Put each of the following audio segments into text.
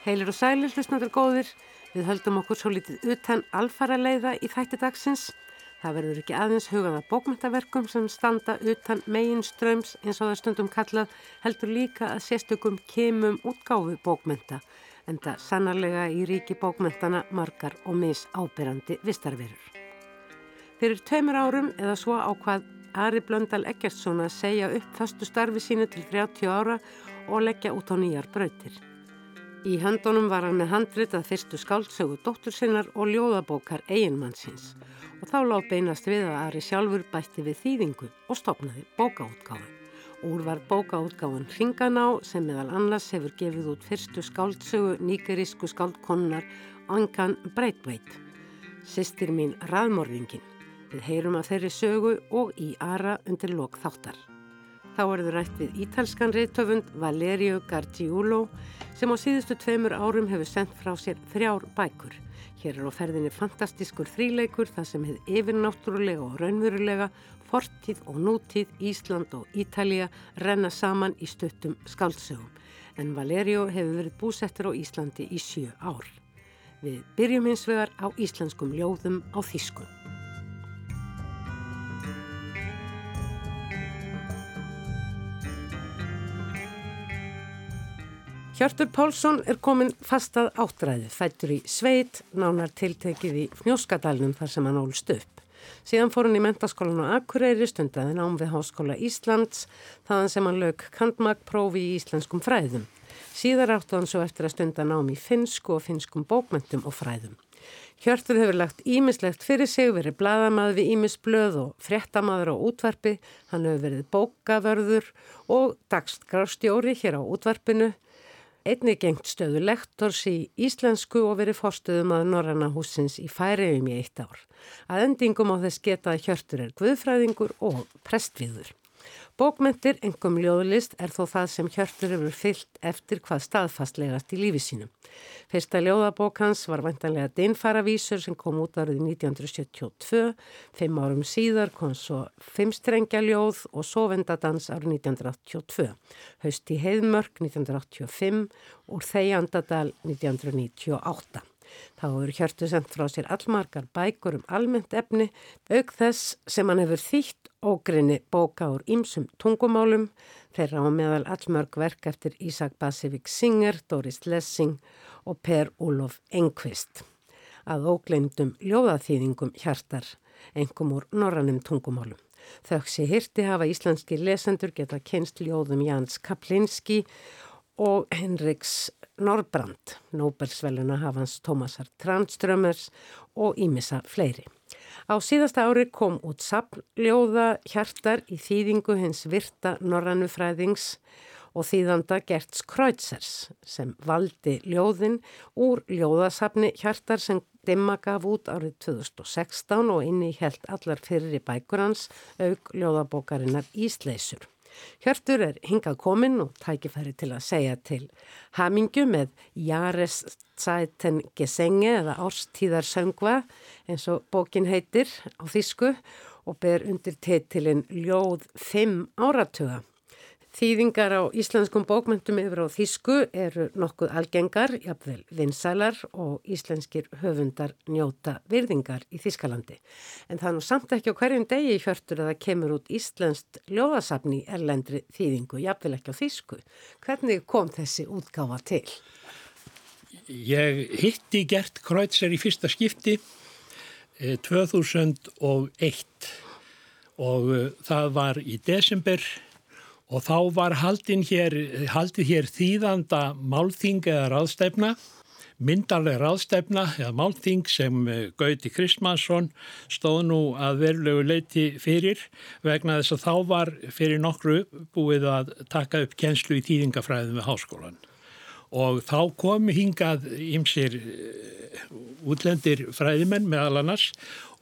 Heilir og sælir, hlustnættur góðir, við höldum okkur svo litið utan alfara leiða í þætti dagsins. Það verður ekki aðeins hugaða bókmyndaverkum sem standa utan megin ströms eins og það stundum kallað heldur líka að sérstökum kemum útgáfu bókmynda en það sannarlega í ríki bókmyndana margar og mis ábyrrandi vistarverur. Fyrir tveimur árum eða svo á hvað Ari Blöndal Eggertsson að segja upp fastu starfi sínu til 30 ára og leggja út á nýjar brautir. Í handunum var hann með handrit að fyrstu skáldsögu dóttur sinnar og ljóðabókar eiginmannsins og þá lág beinast við að Ari sjálfur bætti við þýðingu og stopnaði bókaútgáðan. Úr var bókaútgáðan Ringaná sem meðal annars hefur gefið út fyrstu skáldsögu nýgerísku skáldkonnar Angan Breitweit. Sistir mín Raðmorðingin. Við heyrum að þeirri sögu og í Ara undir lok þáttar. Þá er þau rætt við ítalskan reytöfund Valerio Gargiulo sem á síðustu tveimur árum hefur sendt frá sér þrjár bækur. Hér er á ferðinni fantastiskur þríleikur þar sem hefur yfirnáttúrulega og raunverulega fortíð og nútíð Ísland og Ítalija renna saman í stuttum skáldsögum. En Valerio hefur verið búsettur á Íslandi í sjö ár. Við byrjum hins vegar á íslenskum ljóðum á Þískun. Hjörtur Pálsson er komin fastað áttræði, fættur í sveit, nánar tiltekið í Fnjóskadalunum þar sem hann ólst upp. Síðan fór hann í mentaskólan á Akureyri stundaði nám við Háskóla Íslands, þaðan sem hann lög kandmagprófi í íslenskum fræðum. Síðar áttu hann svo eftir að stunda nám í finsku og finskum bókmentum og fræðum. Hjörtur hefur lagt ímislegt fyrir sig, verið bladamað við ímisblöð og fréttamaður á útvarpi, hann hefur verið bókavörður og dagstgrástjóri hér á útvarpinu, Einni gengt stöðu lektors í íslensku og verið fórstuðum að Norranna húsins í færiðum í eitt ár. Að endingum á þess geta að hjörtur er guðfræðingur og prestviður. Bókmentir, engum ljóðlist, er þó það sem Hjörtur hefur fyllt eftir hvað staðfastlegast í lífi sínum. Fyrsta ljóðabók hans var vantanlega Dinfaravísur sem kom út árið 1972, fimm árum síðar kom svo Fimmstrengja ljóð og Sovendadans árið 1982, Haust í Heiðmörk 1985 og Þeiandadal 1998. Þá hefur Hjörtu sendt frá sér allmargar bækur um almennt efni, auk þess sem hann hefur þýtt ógrinni bóka úr ímsum tungumálum, þeirra á meðal allmörg verk eftir Ísak Basevik Singer, Doris Lessing og Per Úlof Engqvist. Að ógleimdum ljóðaþýðingum hjartar, engum úr norranum tungumálum. Þauksi hirti hafa íslenski lesendur geta kynst ljóðum Jans Kaplinski og Henriks Norbrand, Nobelsveluna hafans Tómasar Tranströmmers og Ímissa fleiri. Á síðasta ári kom út sapnljóða hjartar í þýðingu hins virta norrannufræðings og þýðanda Gerts Kreutzers sem valdi ljóðin úr ljóðasapni hjartar sem Dimma gaf út árið 2016 og inni held allar fyrir í bækur hans auk ljóðabókarinnar Ísleisur. Hjörtur er hingað komin og tækifæri til að segja til hamingu með Jareszeiten Gesenge eða Árstíðarsöngva eins og bókin heitir á þýsku og ber undir titilin Ljóð 5 áratuga. Þýðingar á íslenskum bókmyndum yfir á Þísku eru nokkuð algengar, jafnvel vinsælar og íslenskir höfundar njóta virðingar í Þískalandi. En það er nú samt ekki á hverjum degi hjörtur að það kemur út íslenskt ljóðasafni erlendri þýðingu, jafnvel ekki á Þísku. Hvernig kom þessi útgáfa til? Ég hitti Gert Kreutzer í fyrsta skipti 2001 eh, og eh, það var í desember og þá var haldið hér, hér þýðanda málþing eða ráðstefna, myndarlega ráðstefna eða málþing sem eh, Gauti Kristmansson stóð nú að verulegu leiti fyrir vegna þess að þá var fyrir nokkru búið að taka upp kjenslu í þýðingafræðum við háskólan. Og þá komi hingað ymsir eh, útlendir fræðimenn meðal annars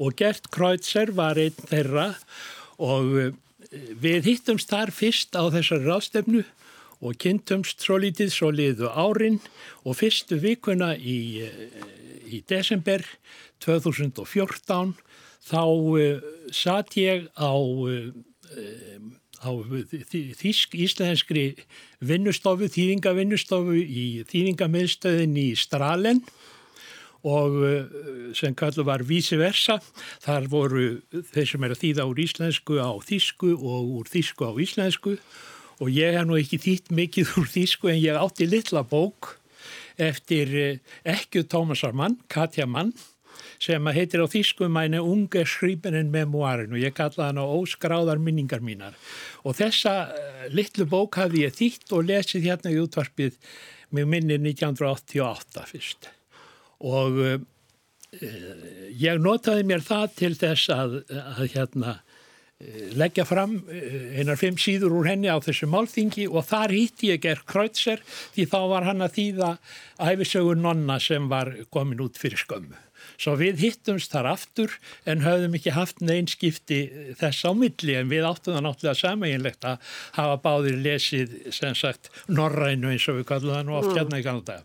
og Gert Kreutzer var einn þeirra og eh, Við hittumst þar fyrst á þessari ráðstefnu og kynntumst svo lítið svo liðu árin og fyrstu vikuna í, eh, í desember 2014 þá uh, satt ég á, uh, á þísk íslenskri vinnustofu, þýðingavinnustofu í þýðingamiðstöðin í Stralen. og sem kallu var vice versa. Þar voru þeir sem er að þýða úr íslensku á þísku og úr þísku á íslensku og ég hef nú ekki þýtt mikið úr þísku en ég átti litla bók eftir ekki Tómasar mann, Katja mann sem heitir á þýsku mæni Unge Schriebenen Memoirin og ég kalla hann á óskráðar minningar mínar. Og þessa uh, litlu bók hafði ég þýtt og lesið hérna í útvarpið með minni 1988 fyrst. Og uh, ég notaði mér það til þess að, að hérna leggja fram einar fimm síður úr henni á þessu málþingi og þar hitti ég Gerð Kreutzer því þá var hann að þýða æfisögur nonna sem var komin út fyrir skömmu. Svo við hittumst þar aftur en höfðum ekki haft neynskipti þess á milli en við áttum það náttúrulega sameinlegt að hafa báðir lesið sem sagt norrænu eins og við kallum það nú oft mm. hérna í kannada.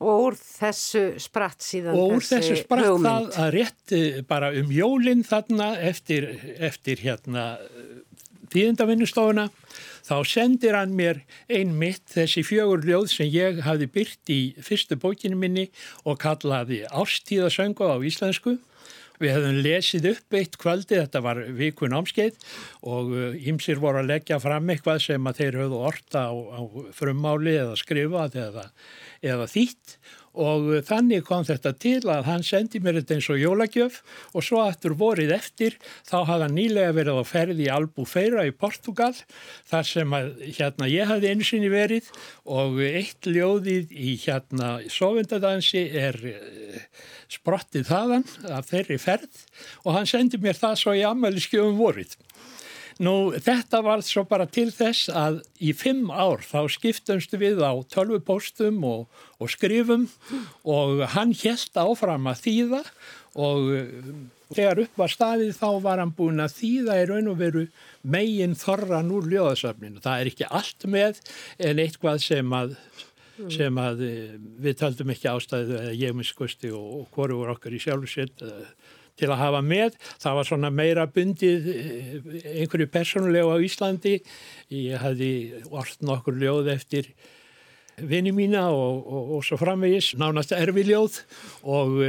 Og úr þessu spratt síðan og úr þessu spratt hugmynd. það að rétti bara um jólinn þarna eftir, eftir hérna tíðindavinnustofuna þá sendir hann mér einmitt þessi fjögur ljóð sem ég hafi byrt í fyrstu bókinu minni og kallaði Ástíðasöngu á íslensku. Við hefðum lesið upp eitt kvöldi, þetta var vikun ámskeið og ymsir uh, voru að leggja fram eitthvað sem að þeir höfðu orta á, á frummáli eða skrifað eða, eða þýtt og þannig kom þetta til að hann sendi mér þetta eins og jólagjöf og svo aftur vorið eftir þá hafði hann nýlega verið á ferði í Albufeira í Portugal þar sem að hérna ég hafði einsinni verið og eitt ljóðið í hérna sovundadansi er eh, sprottið þaðan af þeirri ferð og hann sendi mér það svo í ammali skjöfum vorið. Nú þetta var svo bara til þess að í fimm ár þá skiptumstu við á tölvupóstum og, og skrifum og hann helt áfram að þýða og uh, þegar upp var staðið þá var hann búin að þýða í raun og veru megin þorran úr ljóðasöfninu. Það er ekki allt með en eitthvað sem að, sem að uh, við taldum ekki ástæðu eða ég miskusti og, og hvoru voru okkar í sjálfsett til að hafa með. Það var svona meira bundið eh, einhverju persónulegu á Íslandi. Ég hafði orðn okkur ljóð eftir vini mína og, og, og svo framvegis, nánast erfiljóð og uh,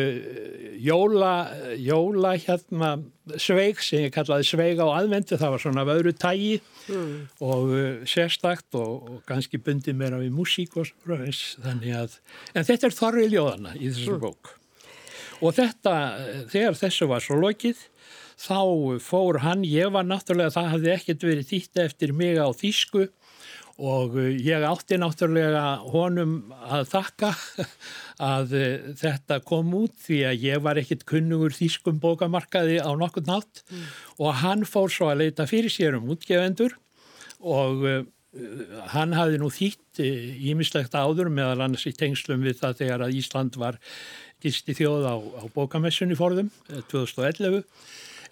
jóla, jóla hérna sveig sem ég kallaði sveig á aðvendu, það var svona vöðru tægi mm. og uh, sérstakt og, og ganski bundið meira við músík og svo þannig að, en þetta er þorrið ljóðana í þessu mm. bók. Og þetta, þegar þessu var svo lokið, þá fór hann, ég var náttúrulega, það hafði ekkert verið þýtt eftir mig á Þísku og ég átti náttúrulega honum að þakka að þetta kom út því að ég var ekkert kunnugur Þískum bókamarkaði á nokkur nátt mm. og hann fór svo að leita fyrir sér um útgefendur og hann hafði nú þýtt ímislegt áður meðal annars í tengslum við það þegar að Ísland var gisti þjóð á, á bókamessunni forðum 2011 eh,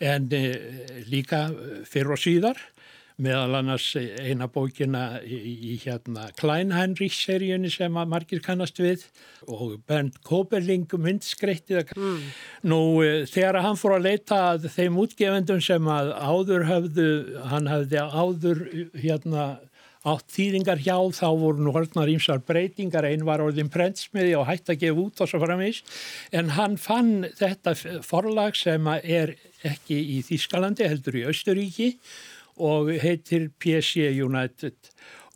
en e, líka eh, fyrr og síðar meðal annars eina bókina í, í hérna Klein-Heinrich-seríunni sem að margir kannast við og Bernd Koberling myndskreittið. Mm. Nú þegar hann fór að leita að þeim útgefendum sem að áður hafðu, hann hafði áður hérna átt þýðingar hjá þá voru nú hortnar ímsar breytingar, einn var orðin prentsmiði og hætti að gefa út og svo framins en hann fann þetta forlag sem er ekki í Þískalandi heldur í Östuríki og heitir PC United.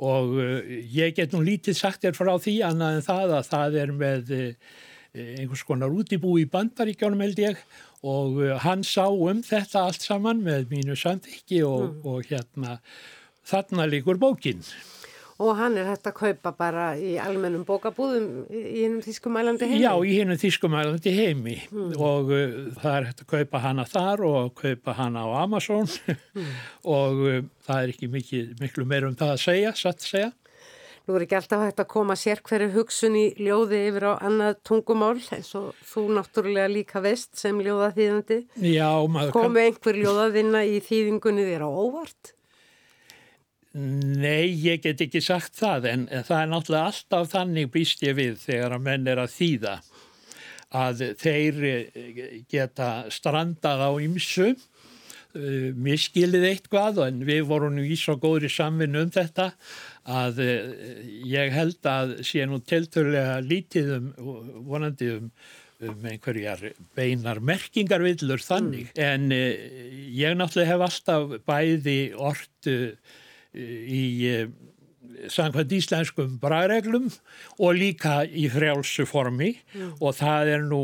Og uh, ég get nú lítið sagt er frá því annað en það að það er með uh, einhvers konar útibú í bandaríkjónum held ég. Og uh, hann sá um þetta allt saman með mínu samþykki og, mm. og hérna þarna líkur bókinn. Og hann er hægt að kaupa bara í almennum bókabúðum í hennum þýskumælandi heimi? Já, í hennum þýskumælandi heimi mm. og uh, það er hægt að kaupa hana þar og kaupa hana á Amazon mm. og uh, það er ekki mikið, miklu meir um það að segja, satt að segja. Nú er ekki alltaf hægt að koma sér hverju hugsun í ljóði yfir á annað tungumál eins og þú náttúrulega líka veist sem ljóðaþýðandi. Já, maður. Komu einhver ljóðaðina í þýðingunni þér á óvart? Nei, ég get ekki sagt það en það er náttúrulega alltaf þannig býst ég við þegar að menn er að þýða að þeir eh, geta strandað á ymsu uh, miskilið eitthvað en við vorum í svo góðri samvinnu um þetta að uh, ég held að sé nú tilturlega lítið um vonandi um, um einhverjar beinar merkingarvillur þannig mm. en uh, ég náttúrulega hef alltaf bæði orð í samkvæmt íslenskum bræðreglum og líka í frjálsu formi mm. og það er nú,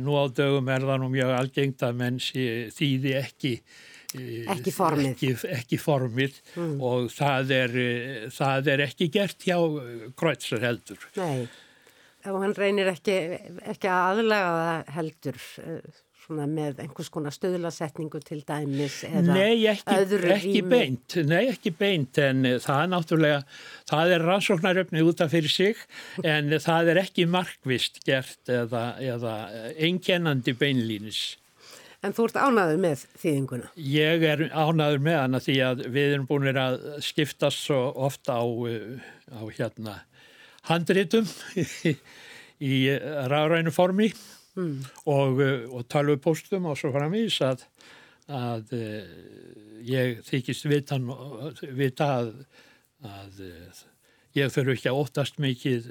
nú á dögum er það nú mjög algengt að menn þýði ekki ekki formið, ekki, ekki formið mm. og það er, það er ekki gert hjá Kreutzer heldur. Nei, og hann reynir ekki, ekki aðlega heldur svona með einhvers konar stöðlasetningu til dæmis eða Nei, ekki, öðru ekki beint, nei, ekki beint en það er náttúrulega, það er rannsóknaröfni út af fyrir sig en það er ekki markvist gert eða, eða einkennandi beinlínis. En þú ert ánaður með þýðinguna? Ég er ánaður með hana því að við erum búin að skiptast svo ofta á, á hérna handritum í ráðrænu formi mm. og, eh, og talvupóstum og svo framvís að, að eh, ég þykist vita, vita að, að eh, ég þurfu ekki að óttast mikið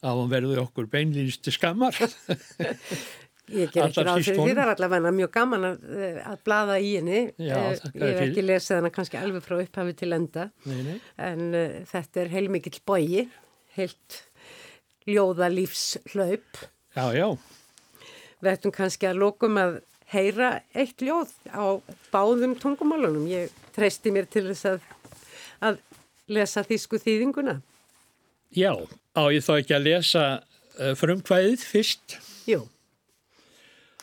að hún verði okkur beinlýnist til skammar. Ég ger ekki ráð fyrir því það er allavega mjög gaman að, að blada í henni. Já, ég hef ekki lesið hana kannski alveg frá upphafi til enda nei, nei. en uh, þetta er heilmikill bógi, heilt ljóðalífslaup Já, já. Við ættum kannski að lókum að heyra eitt ljóð á báðum tungumálunum. Ég treysti mér til þess að, að lesa þýsku þýðinguna. Já, á ég þá ekki að lesa uh, frumkvæðið fyrst. Jú.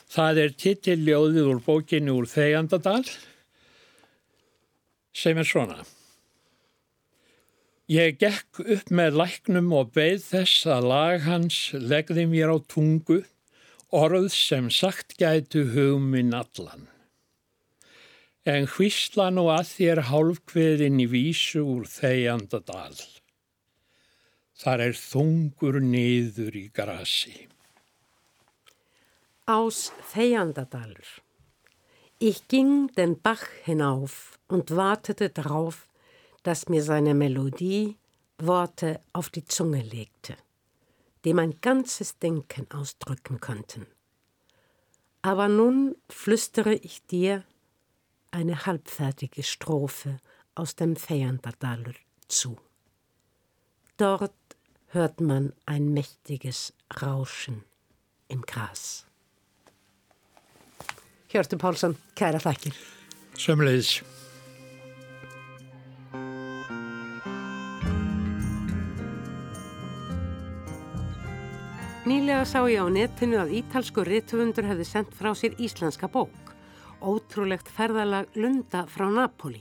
Það er titilljóðið úr bókinu úr Þegjandadal sem er svona. Ég gekk upp með læknum og beð þess að lag hans legði mér á tungu, orð sem sagt gætu hugminn allan. En hvíslan og að þér hálfkveðin í vísu úr þegjandadal. Þar er þungur niður í grasi. Ás þegjandadalur. Ich ging den Bach hinauf und wartete drauf, dass mir seine Melodie Worte auf die Zunge legte, die mein ganzes Denken ausdrücken könnten. Aber nun flüstere ich dir eine halbfertige Strophe aus dem Feyandadalur zu. Dort hört man ein mächtiges Rauschen im Gras. Hjörtu Pálsson, kæra þakkir. Sömleis. Nýlega sá ég á netinu að ítalsku rittufundur hefði sendt frá sér íslenska bók. Ótrúlegt ferðalag Lunda frá Napoli.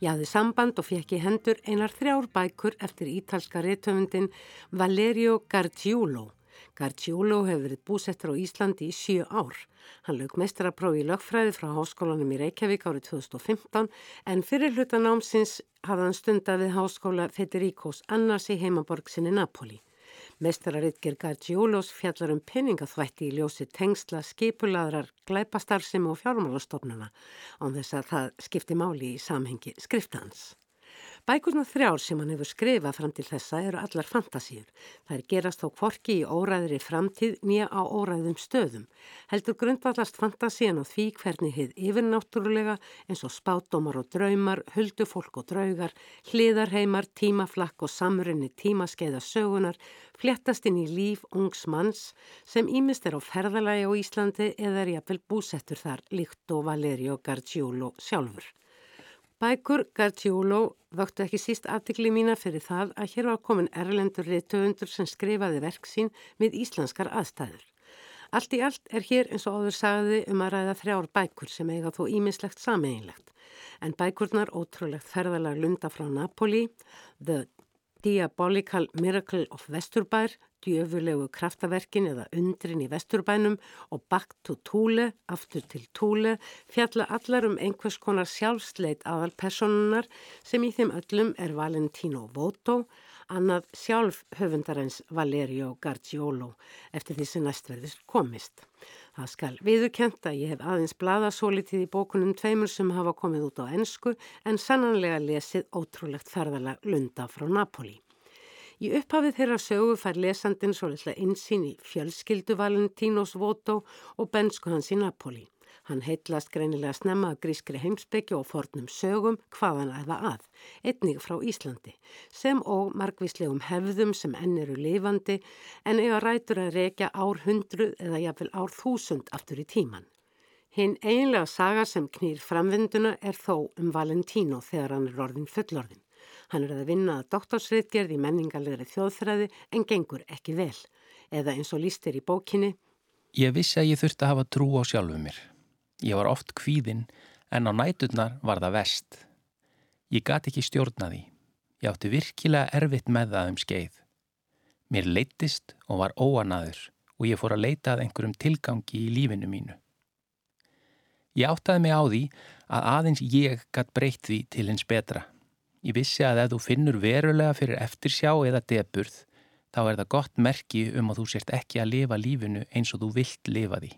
Ég hafði samband og fekk í hendur einar þrjár bækur eftir ítalska rittufundin Valerio Gargiulo. Gargiulo hefur verið búsettur á Íslandi í sjö ár. Hann lög mestraraprófi í lögfræði frá háskólanum í Reykjavík árið 2015 en fyrir hluta námsins hafði hann stundað við háskóla Federicos annars í heimaborg sinni Napoli. Meistararitger Gargiulos fjallar um peningaþvætti í ljósi tengsla skipulaðrar glæpastarfsemi og fjármálastofnana án þess að það skipti máli í samhengi skriftans. Bækurna þrjár sem hann hefur skrifað fram til þessa eru allar fantasíur. Það er gerast á kvorki í óræðri framtíð nýja á óræðum stöðum. Heldur grundvallast fantasían á því hvernig hið yfirnáttúrulega eins og spátdómar og draumar, huldufólk og draugar, hliðarheimar, tímaflakk og samrunni tímaskeiða sögunar fléttast inn í líf ungs manns sem ímist er á ferðalagi á Íslandi eða er jafnvel búsettur þar líkt og Valerio Gargiulo sjálfur. Bækur Gargiulo vöktu ekki síst aftikli mína fyrir það að hér var komin erlendur reytöfundur sem skrifaði verk sín með íslenskar aðstæður. Allt í allt er hér eins og áður sagði um að ræða þrjár bækur sem eiga þó ímislegt sameinlegt. En bækurnar ótrúlegt ferðalag lunda frá Napoli, The Diabolical Miracle of Vesturbær, djöfulegu kraftaverkin eða undrin í Vesturbænum og Back to Thule, aftur til Thule, fjalla allar um einhvers konar sjálfsleit aðal personunar sem í þeim öllum er Valentino Voto, annað sjálf höfundarins Valerio Gargiolo eftir því sem næstverðist komist. Það skal viðurkjent að ég hef aðeins blada svo litið í bókunum tveimur sem hafa komið út á ennsku en sannanlega lesið ótrúlegt ferðalag Lunda frá Napoli. Í upphafið þeirra sögu fær lesandin svo litla insýn í fjölskyldu Valentínos Voto og bensku hans í Napoli. Hann heitlast greinilega snemma að grískri heimsbyggju og fornum sögum hvaðan eða að, einnig frá Íslandi, sem og margvíslegum hefðum sem enn eru lifandi en eiga rætur að rekja ár hundru eða jafnvel ár þúsund aftur í tíman. Hinn eiginlega saga sem knýr framvinduna er þó um Valentino þegar hann er orðin fullorðin. Hann er að vinna að doktorsriðgerð í menningarlegri þjóðfræði en gengur ekki vel, eða eins og lístir í bókinni. Ég vissi að ég þurfti að hafa trú á sjálfu mér. Ég var oft kvíðinn en á næturnar var það vest. Ég gati ekki stjórnaði. Ég átti virkilega erfitt með það um skeið. Mér leittist og var óanaður og ég fór að leita að einhverjum tilgangi í lífinu mínu. Ég áttaði mig á því að aðeins ég gatt breytt því til hins betra. Ég vissi að ef þú finnur verulega fyrir eftirsjá eða deburð, þá er það gott merki um að þú sért ekki að lifa lífinu eins og þú vilt lifa því.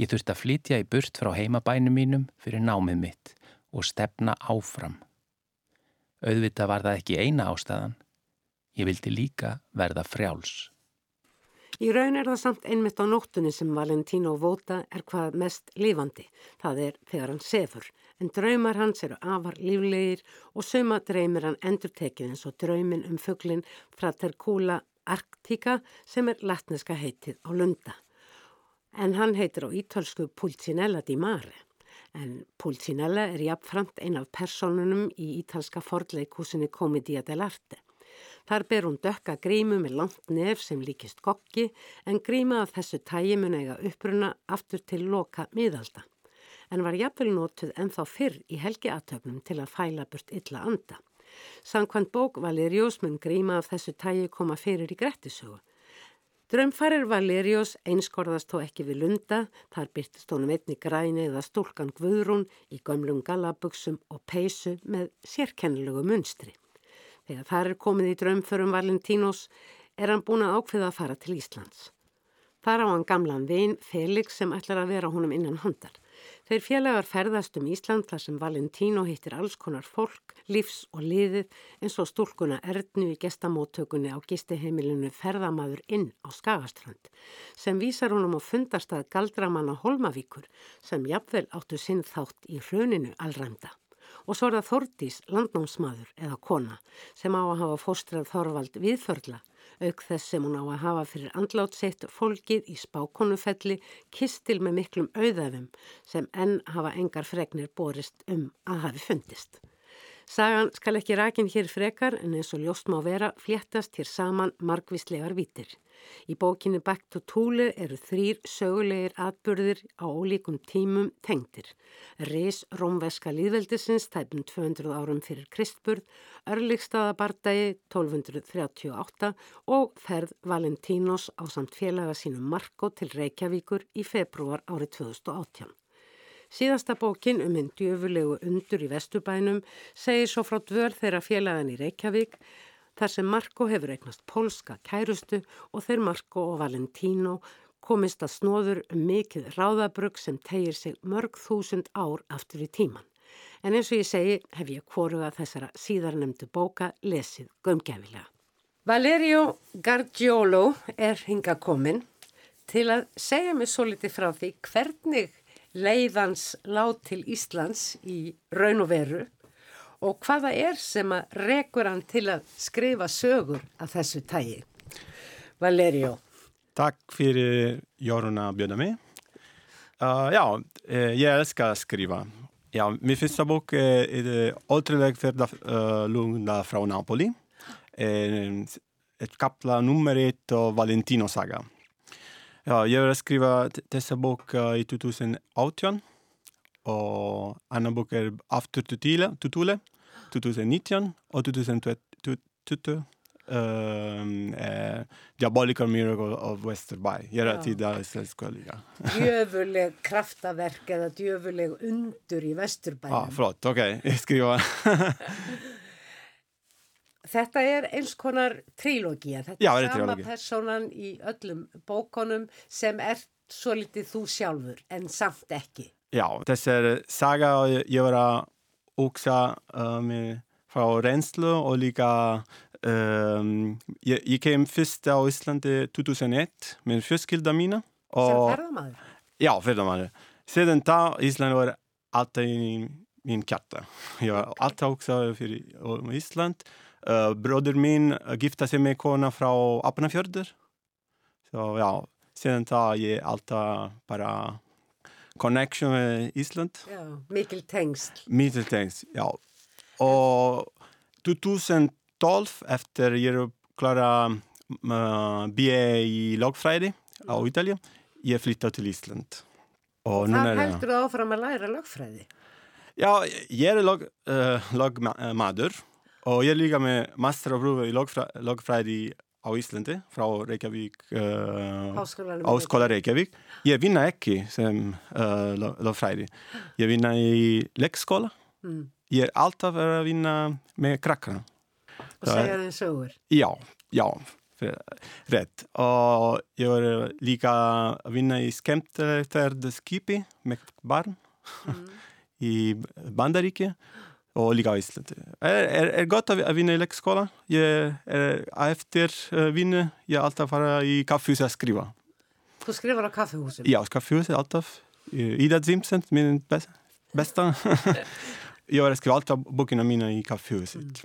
Ég þurfti að flytja í burt frá heimabænum mínum fyrir námið mitt og stefna áfram. Auðvitað var það ekki eina ástæðan. Ég vildi líka verða frjáls. Í raun er það samt einmitt á nóttunni sem Valentino Vota er hvað mest lifandi. Það er þegar hann sefur. En draumar hans eru afar líflegir og söma dreymir hann endur tekið eins og draumin um fugglin Fratercula arctica sem er latneska heitið á lunda en hann heitir á ítölsku Pulcinella di Mare. En Pulcinella er jafnframt ein af personunum í ítalska fordleikúsinni Comedia dell'arte. Þar ber hún dökka grímu með langt nef sem líkist kokki en gríma af þessu tægi mun eiga uppruna aftur til loka miðalda. En var jafnvel nótuð ennþá fyrr í helgiatögnum til að fæla burt illa anda. Sankvæmt bók Valerius mun gríma af þessu tægi koma fyrir í grettisögu. Drömfarir Valeriós einskorðast þó ekki við lunda, þar byrtist honum einni græni eða stúlkan Guðrún í gömlum galabugsum og peysu með sérkennilegu munstri. Þegar þar er komið í drömförum Valentínós er hann búin að ákveða að fara til Íslands. Þar á hann gamlan vin Felix sem ætlar að vera honum innan handar. Þeir félagar ferðast um Ísland þar sem Valentino hittir alls konar fólk, lífs og liðið eins og stúlkuna Erdnu í gestamóttökunni á gistiheimilinu ferðamaður inn á Skagastrand sem vísar honum á fundarstað galdramanna Holmavíkur sem jafnvel áttu sinn þátt í hruninu allræmda. Og svo er það Þordís, landnámsmaður eða kona sem á að hafa fóstrað Þorvald viðförla auk þess sem hún á að hafa fyrir andlátseitt fólkið í spákonufelli kistil með miklum auðæfum sem enn hafa engar fregnir borist um að hafi fundist. Sagan skal ekki rakin hér frekar en eins og ljóst má vera fléttast hér saman margvíslegar vítir. Í bókinni Back to Thule eru þrýr sögulegir atbyrðir á ólíkum tímum tengtir. Reis Rómveska líðveldisins tæpum 200 árum fyrir Kristburð, Örlikstaðabardagi 1238 og ferð Valentínos á samt félaga sínum Marko til Reykjavíkur í februar árið 2018. Síðasta bókin um einn djöfulegu undur í Vesturbænum segir svo frá dvör þeirra félagan í Reykjavík þar sem Marko hefur eignast pólska kærustu og þeir Marko og Valentino komist að snóður um mikið ráðabrug sem tegir sig mörg þúsund ár aftur í tíman. En eins og ég segi hef ég kvoruga þessara síðarnemdu bóka lesið gömgefilega. Valerio Gargiolo er hinga komin til að segja mig svo litið frá því hvernig leiðans lág til Íslands í raun og veru og hvaða er sem að rekur hann til að skrifa sögur af þessu tægi? Valerio. Takk fyrir Jórun að bjöda mig. Uh, já, eh, ég elskar að skrifa. Ja, min första bok är Återväg för uh, Lugna från Napoli. Eh, ett kapla nummer ett av Valentino saga. Ja, jag har skrivit dessa bok uh, i 2018 och andra bok är After Tutule, Tutule 2019 og 2020 um, eh, Diabolical Miracle of Westerby ég er að tíða íslensku líka. Djöfuleg kraftaverk eða djöfuleg undur í Vesturbænum. Ah, Flott, ok, ég skrifa Þetta er eins konar trílógia, þetta Já, er sama trílógia. personan í öllum bókonum sem er svo litið þú sjálfur en samt ekki. Já, þessi er saga og ég var að hugsa um, frá reynslu og líka um, ég, ég kem fyrst á Íslandi 2001 með fjölskylda mína. Sem Og, ferðamaður. já, ferðamaður. Síðan þá Ísland var alltaf í mín kjarta. Ég var alltaf að hugsa fyrir um Ísland. Uh, bróður mín uh, gifta sig með kona frá Apnafjörður. Så ja, síðan þá ég alltaf bara connection með Ísland. Já, mikil tengsl. Middeltängs, ja. Och 2012 efter jag klarade uh, BA i lagfræði á Ítalja, ég flyttade til Ísland. Og er heldur þú áfram að læra lögfræði. Já, ég er lag, uh, lagmaður og ég líka með masteraprófi í lagfræ, lagfræði á Íslandi frá Reykjavík, uh. Háskóla Reykjavík. Ég vinna ekki sem uh, lagfræði. Ég vinna í leikskóla. Mm. Ég er alltaf að vinna með krakkana. Og segja þeim sögur. Já, já, rétt. Og ég var líka að vinna í skemmtferð skipi með barn í Bandaríki og líka á Íslandi. Er, er, er gott að vinna í leikskóla. Ég er eftir uh, vinnu, ég er alltaf að fara í kaffehús að skrifa. Þú skrifar á kaffehúsum. Já, kaffehús er alltaf. Ida Zimsen, min bes- besta. ég var að skrifa alltaf bókina mína í kaffehúsit.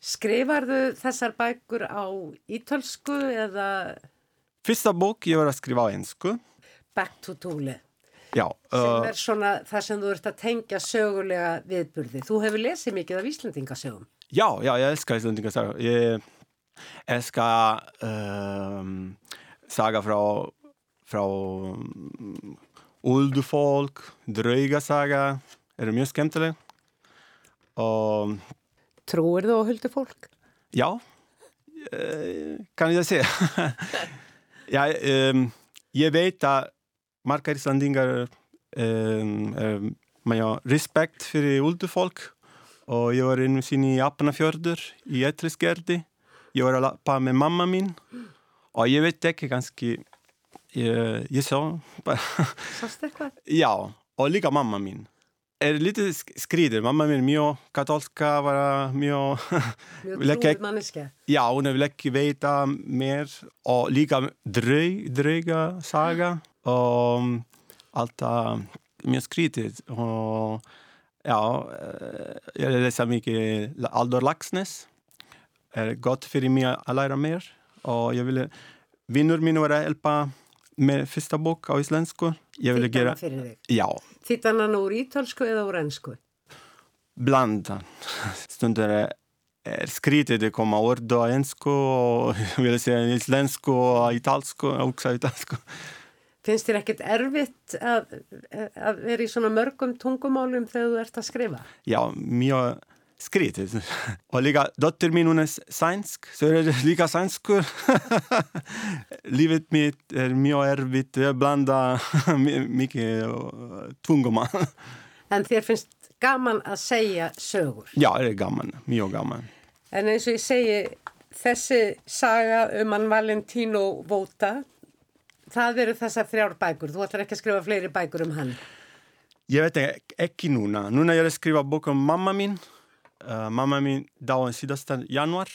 Skrifarðu þessar bækur á ítölsku eða Fyrsta bók ég var að skrifa á ensku. back to Tule? Já, Sem uh, er svona það sem þú ert að tengja sögulega viðburði. Þú hefur lesið mikið af Íslandingasögum. já, já, ég elskar Íslandingasaga. Ég elskar um, saga frá, frá um, Uldufolk, Draugasaga, er mjög skemmtileg. Og Trúir þú á huldu fólk? ja, eh, kan jag säga. ja, um, jag vet att marga Íslandingar um, um, man har respekt fyrir uldufolk og ég var einu sinni í Apnafjörður í Etrisgerði. Ég var að lappa með mamma mín og ég veit ekki kannski, ég, ég sá Sást eitthvað? já, og líka mamma mín. Er lítið sk- skrýður, mamma mín er mjög katólska, var mjög Mjög trúið manneskja. Já, hún vil ekki veita mér og líka draug, drauga saga og alltaf mjög skrítið. Og já, eh, ég lesa mikið Aldur Lagsnes er gott fyrir mig að læra mér og ég vil vinnur mín var að hjálpa með fyrsta bók á íslensku. Ég vil Þýtt gera, hana fyrir þig. já, Þýtt hann hann úr ítölsku eða úr ennsku? blanda stundar er, er skrítið að koma orð á ensku og íslensku og italsku og hugsa italsku Finnst þér ekkert erfitt að, að vera í svona mörgum tungumálum þegar þú ert að skrifa? já, mjög skrítið og líka dottir mín hún er sænsk svo er það líka sænskur lífið mitt er mjög erfitt að blanda mi- mikið tungumál En þér finnst gaman að segja sögur. já, það er gaman, mjög gaman En eins og ég segi, þessi saga um hann Valentino Vota, það eru þessar þrjár bækur. Þú ætlar ekki að skrifa fleiri bækur um hann. Ég veit ekki, ekki núna. Núna ég er að skrifa bók um mamma mín. Uh, mamma mín dáin síðasta januar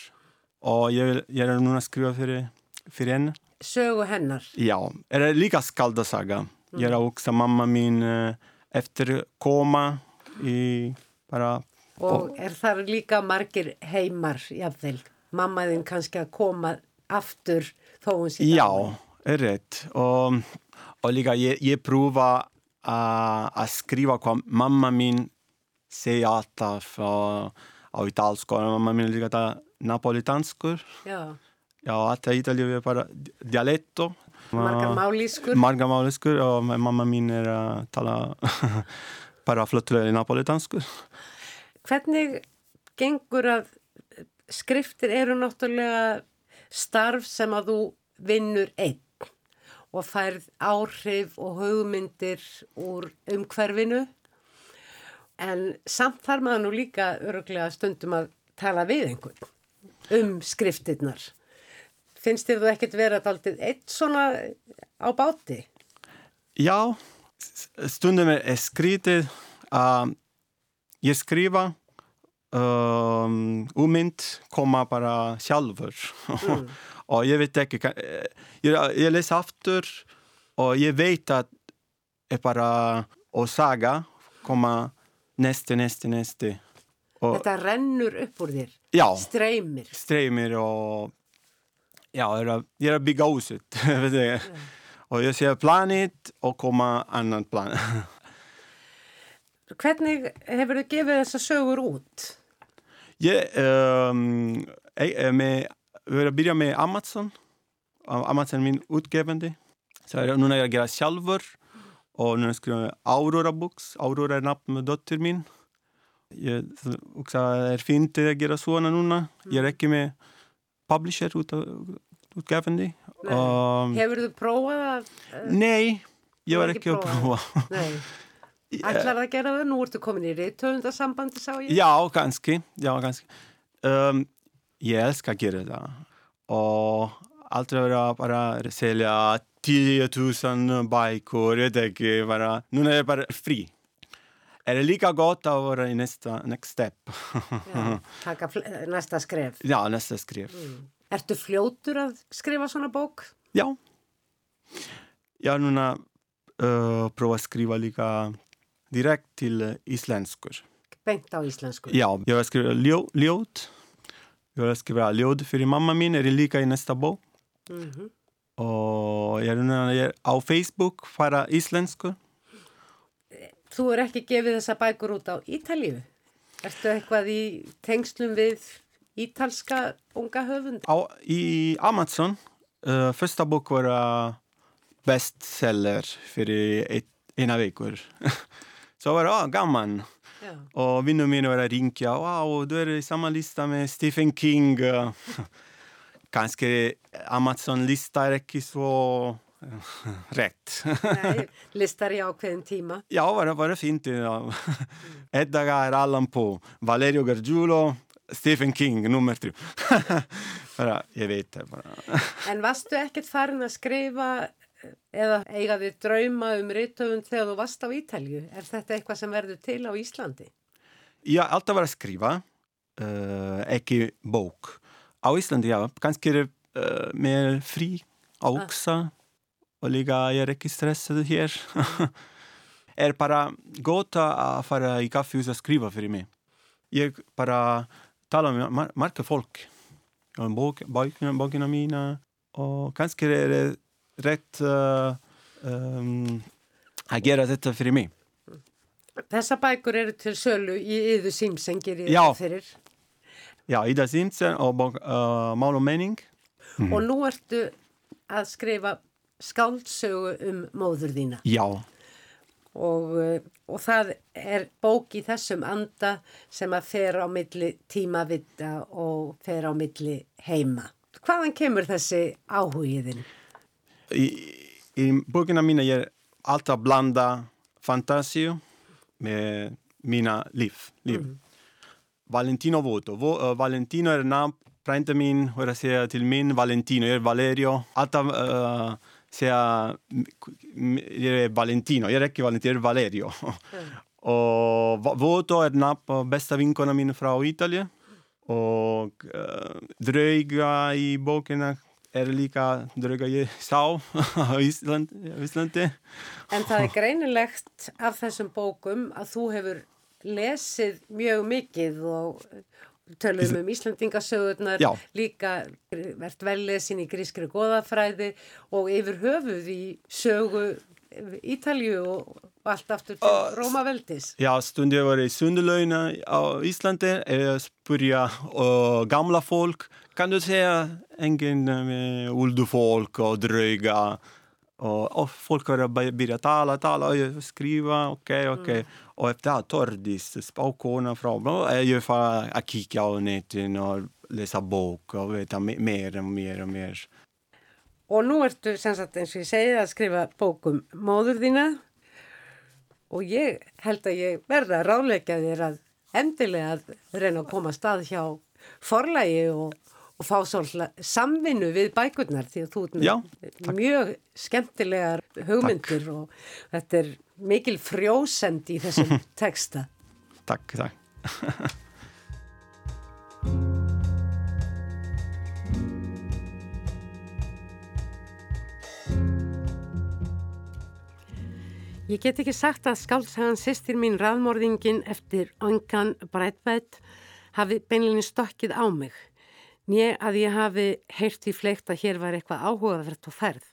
og ég, vil- ég er núna að skrifa fyrir, fyrir henni. Sögu hennar. Já, er líka skaldasaga. Ég er að hugsa mamma mín uh, eftir koma í bara... Og er þar líka margir heimar, jafnvel. Mammaðinn kannski að koma aftur þó hún sér Já, rétt. Og, og líka ég, ég prúfa að að skrifa hvað mamma mín segja alltaf á, á italsku. Mamma mín er líka það napolitanskur. Já, Já, alltaf Ítalíu er bara dialetto. margar málískur. Margar máliskur og mamma mín er að tala bara flottulega napolitanskur. Hvernig gengur að skriftir eru náttúrulega starf sem að þú vinnur einn og færð áhrif og hugmyndir úr umhverfinu en samt þar maður nú líka öruglega stundum að tala við einhvern um skriftirnar. Finnst þér þú ekkert vera daldið eitt svona á báti? Já, stundum er skrítið að ég skrifa um, ummynd koma bara sjálfur og ég veit ekki eh, ég, ég les aftur og ég veit að er bara og saga koma næsti, næsti, næsti og Þetta rennur upp úr þér, já, streymir. streymir og já, ég er að, ég er að bygga ég. og ég sé planið og koma annan plan Hvernig hefur þið gefið þessa sögur út? ég um, ég, með, að byrja með Amazon Amazon er minn útgefandi så er, núna er ég að gera sjálfur og núna skrifa Aurora Books Aurora er nafn með dottir mín ég hugsa að það er fínt að gera svona núna ég er ekki með publisher út, útgefandi Nei. um, Hefur þið prófað að... nei, ég var hefur ekki að ekki prófa Nei. Ætlar að gera það? Nú ertu komin í reytöfundasambandi, sá ég. Já, kannski, já, kannski. Um, ég elskar að gera það og aldrei vera bara að selja 10.000 bækur, ég veit ekki, bara, núna er ég bara frí. Er det líka gott að vera í næsta, next step? Já, taka næsta skref. Já, næsta skrif. Ertu fljótur að skrifa svona bók? Já. Já, núna uh, prófa að skrifa líka direkt til íslenskur. Beint á íslensku. Já, ég var að skrifa ljó, var að skrifa ljóð fyrir mamma mín, ég líka í næsta bók. Mhm. Og ég ég er á Facebook, fara íslensku. Þú er ekki gefið þessa bækur út á Ítalíu? Ertu eitthvað í tengslum við ítalska unga höfund? Á, í Amazon, uh, fyrsta bók var uh, bestseller fyrir eina vikur. Så var ah, gaman. Já. Og vinnur mín var að ringja, wow, du er i samma lista med Stephen King. Kanske Amazon-lista er ikke så eh, rätt. Nei, listar í ákveðin tíma. Ja, var det, var det fint. Ja. Edgar Allan Poe, Valerio Gargiulo, Stephen King, nummer tre. bara, jag vet det bara. En varstu ekkert farin að skrifa eh, eða eiga þið drauma um reytöfund þegar þú varst á Ítalíu? Er þetta eitthvað sem verður til á Íslandi? Jag har alltid varit skriva, uh, ekki bók. Á Íslandi, já, kannski er uh, mer fri också. Och líka jag är inte stressad här. är bara gott att fara i kaffehus och skriva för mig. Jag bara talar med mar marka folk. Jag har en bok, böckerna, böckerna mina. Rätt uh, um, att göra detta för mig. Þessa bækur eru til sölu í yðu símsen gerir Já. þetta fyrir. Ja, Ida Simpson och bok, uh, Mal och mening. Og nú ertu að skrifa skáldsögu um móður þína. Ja. Og, eh, og það er bók í þessum anda sem að fer á milli tímavitta og fer á milli heima. Hvaðan kemur þessi áhugiðin? I, I böckerna mina ger alltid blanda fantasi med mina liv. liv. Valentino Voto. Vo, uh, Valentino är namn, pränta min, hur jag säger till min Valentino, jag är Valerio. Alltid uh, säga, jag är Valentino, jag räcker Valentino, jag är Valerio. Och Va- Voto är namn på bästa vinkorna min från Italien. Och uh, dryga i böckerna är lika dryga jag sa á Ísland, Íslandi. En það er greinilegt af þessum bókum að þú hefur lesið mjög mikið og tölum um Íslandingasögurnar, Já. líka verðt vellesin í grískri goðafræði og yfir höfuð í sögu Ítalju og allt aftur til Uh, Rómaveldis. Ja, stund jag var i Sunderlöjna á Íslandi är spyrja uh, gamla folk, kan du säga ingen med uldufolk och dryga och, och folk har börjat tala, tala och skriva, okej, okej. Och efter det, Tordis, spåkona från, är ju för att kika på nätet och läsa bok och veta me- mer och mer och mer. Og nú ertu sem sagt eins og ég segið að skrifa bókum móður þína og ég held að ég verða að ráleika þér að endilega að reyna að koma að stað hjá forlægi og, og fá svolítið samvinnu við bækurnar því að þú ert Já, mjög skemmtilegar hugmyndir og þetta er mikil frjósend í þessum texta. Takk, takk. Ég get ekki sagt að skálsagan sýstir mín raðmorðingin eftir Öngan Breitbætt hafi beinlinni stokkið á mig. Nýja að ég hafi heyrt í fleikt að hér var eitthvað áhugavert og ferð.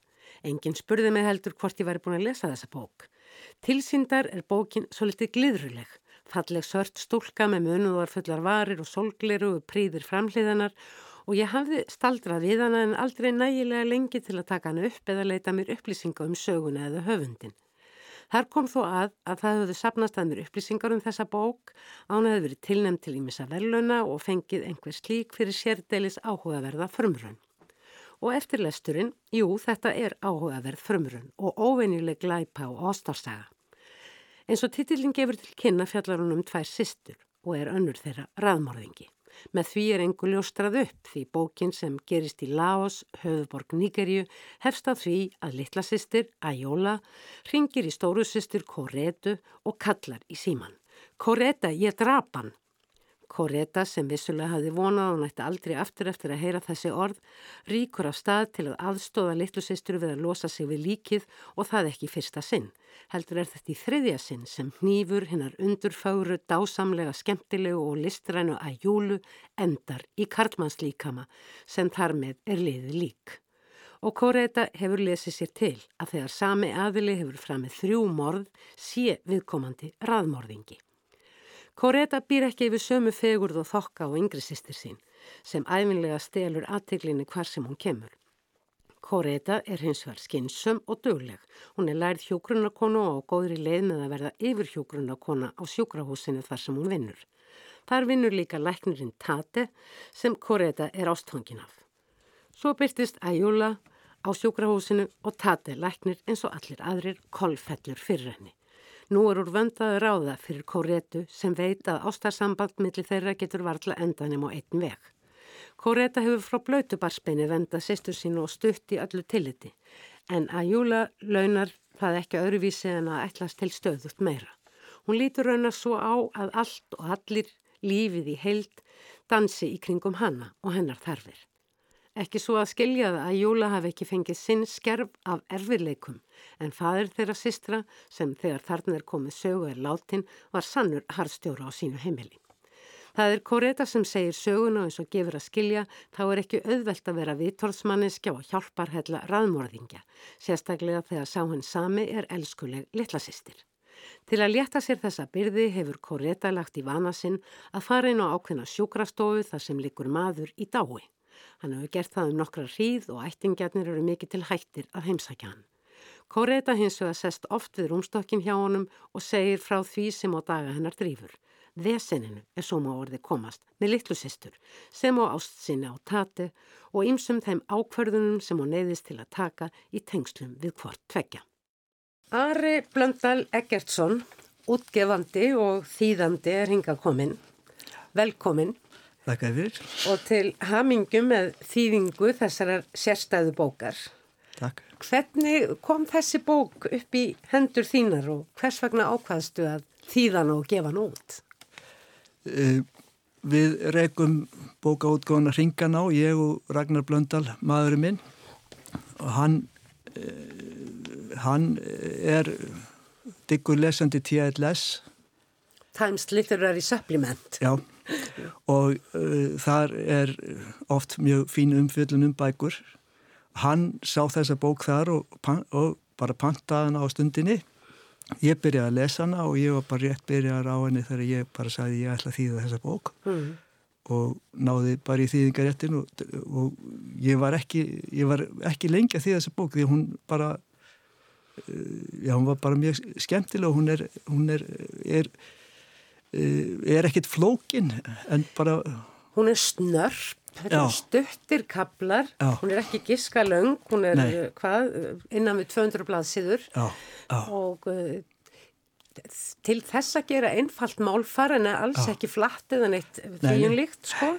Engin spurði mig heldur hvort ég væri búin að lesa þessa bók. Tilsýndar er bókin svo litið glidruleg. Falleg sört stúlka með munuðar fullar varir og solgliru og príðir framhliðanar og ég hafði staldrað við hana en aldrei nægilega lengi til að taka hana upp eða leita mér upplýsinga um söguna eða höfundin. Þar kom þó að að það höfðu sapnast að mér upplýsingar um þessa bók, án hefði verið tilnæmt til ímissa veluna og fengið einhver slík fyrir sérdeilis áhugaverða frumrönn. Og eftir lesturinn, jú þetta er áhugaverð frumrönn og óveinileg glæpa og ástarsaga. Eins og titillin gefur til kynna fjallar hún um tvær systur og er önnur þeirra raðmorðingi. Með því er engu ljóstrað upp því bókin sem gerist í Laos, höfuborg Níkerju, hefst að því að litla sýstir, Ajóla, ringir í stóru sýstir Koretu og kallar í síman. Koreta, ég drap hann! Koreta sem vissulega hafði vonað og nætti aldrei aftur eftir að heyra þessi orð, ríkur af stað til að aðstóða litlu sýstur við að losa sig við líkið og það ekki fyrsta sinn. Heldur er þetta í þriðja sinn sem hnífur hinnar undurfáru, dásamlega, skemmtilegu og listrænu að júlu endar í karlmannslíkama sem þar með er liðið lík. Og Koreta hefur lesið sér til að þegar sami aðili hefur framið þrjú morð sé viðkomandi raðmorðingi. Koreta býr ekki yfir sömu fegurð og þokka og yngri sýstir sín sem æfinlega stelur aðteglinni hvar sem hún kemur. Koreta er hins vegar skinnsum og dögleg. Hún er lærið hjógrunarkonu og góðri leið með að verða yfir hjógrunarkona á sjúkrahúsinu þar sem hún vinnur. Þar vinnur líka læknirinn Tate sem Koreta er ástfangin af. Svo byrtist Æjúla á sjúkrahúsinu og Tate læknir eins og allir aðrir kolfellur fyrir henni. Nú er úr vöndaði ráða fyrir Koretu sem veit að ástarsamband millir þeirra getur varðla endanum á einn veg. Koreta hefur frá blöytubarsbeini vendað sýstur sínu og stutt í öllu tilliti en að Júla launar það ekki öðruvísi en að ætlas til stöðut meira. Hún lítur raunar svo á að allt og allir lífið í heild dansi í kringum hanna og hennar þarfir. Ekki svo að skilja það að Júla hafi ekki fengið sinn skerf af erfiðleikum en fadir þeirra sistra sem þegar þarna er komið sögu er látin var sannur harðstjóra á sínu heimili. Það er Koreta sem segir söguna eins og gefur að skilja þá er ekki auðvelt að vera vitorðsmanniska og hjálparhella raðmorðingja, sérstaklega þegar sá henn sami er elskuleg litlasistir. Til að létta sér þessa byrði hefur Koreta lagt í vana sinn að fara inn á ákveðna sjúkrastofu þar sem likur maður í dái. Hann hefur gert það um nokkra hríð og ættingjarnir eru mikið til hættir að heimsækja hann. Koreta hins vegar sest oft við rúmstokkin hjá honum og segir frá því sem á daga hennar drýfur. Veseninu er svo má orði komast með litlu sýstur sem á ást sinni á tati og ymsum þeim ákverðunum sem hún neyðist til að taka í tengslum við hvort tvekja. Ari Blöndal Eggertsson, útgefandi og þýðandi er hinga komin. Velkomin. Þakka yfir. Og til hamingum með þýðingu þessarar sérstæðu bókar. Takk. Hvernig kom þessi bók upp í hendur þínar og hvers vegna ákvaðstu að þýðan og gefa hann út? Uh, við rekum bókaútgóðana Ringan á, ég og Ragnar Blöndal, maðurinn minn og hann uh, hann er diggur lesandi TLS Times Literary Supplement. Já, og uh, þar er oft mjög fín umfjöldun um bækur. Hann sá þessa bók þar og, og bara pantaði hann á stundinni. Ég byrjaði að lesa hana og ég var bara rétt byrjaði á henni þegar ég bara sagði ég ætla að þýða þessa bók. Mm. og náði bara í þýðingaréttin og, og ég var ekki ég var ekki lengi að þýða þessa bók því hún bara já, hún var bara mjög skemmtileg og hún er hún er, er, er ekkit flókin en bara hún er snörp stuttir kablar, já. hún er ekki giska löng, hún er Nei. hvað, innan við 200 blaðsíður og uh, til þess að gera einfalt málfar en alls já. ekki flatt eða neitt þvíunlíkt sko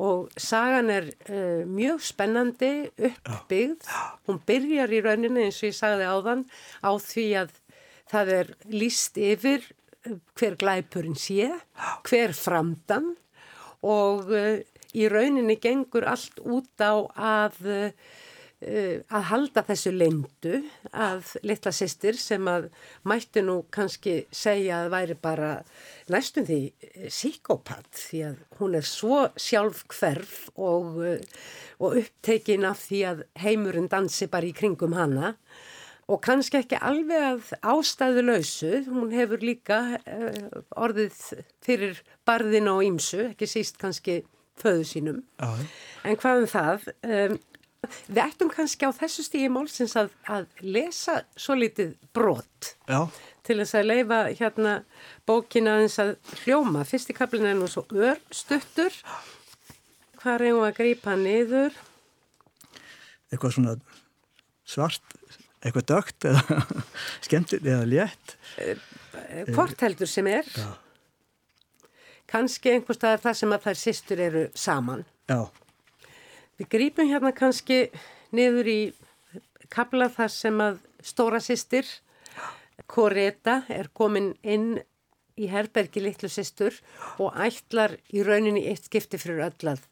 og sagan er uh, mjög spennandi uppbyggð. Hún byrjar í rauninni eins og ég sagði áðan á því að það er líst yfir hver glæpurinn sé, hver framdan og uh, í rauninni gengur allt út á að Eh, að halda þessu leindu að litla sýstir sem að mættu nú kannski segja að væri bara næstum því eh, því að hún er svo sjálf hverf og, eh, og upptekin af því að heimurinn dansi bara í kringum hana og kannski ekki alveg að ástæðu lausu, hún hefur líka uh, orðið fyrir barðin á ímsu, ekki síst kannski föðu sínum, Já. en hvað um það um, Við ættum kannski á þessu stígi málsins að, að lesa svo litið brot Já. til þess að leifa hérna bókina eins að hljóma. Fyrsti kaplin er nú svo örstuttur. Hvað hún að grípa niður? Eitthvað svona svart, eitthvað dögt eða skemmtileg eða létt. Eh, hvort heldur sem er. Já. Kanski einhverstað það sem að þær sýstur eru saman. Já. Við grípum hérna kannski niður í kabla þar sem að stóra sýstir, Koreta, er komin inn í herbergi litlu sýstur og ætlar í rauninni eitt skipti fyrir öll að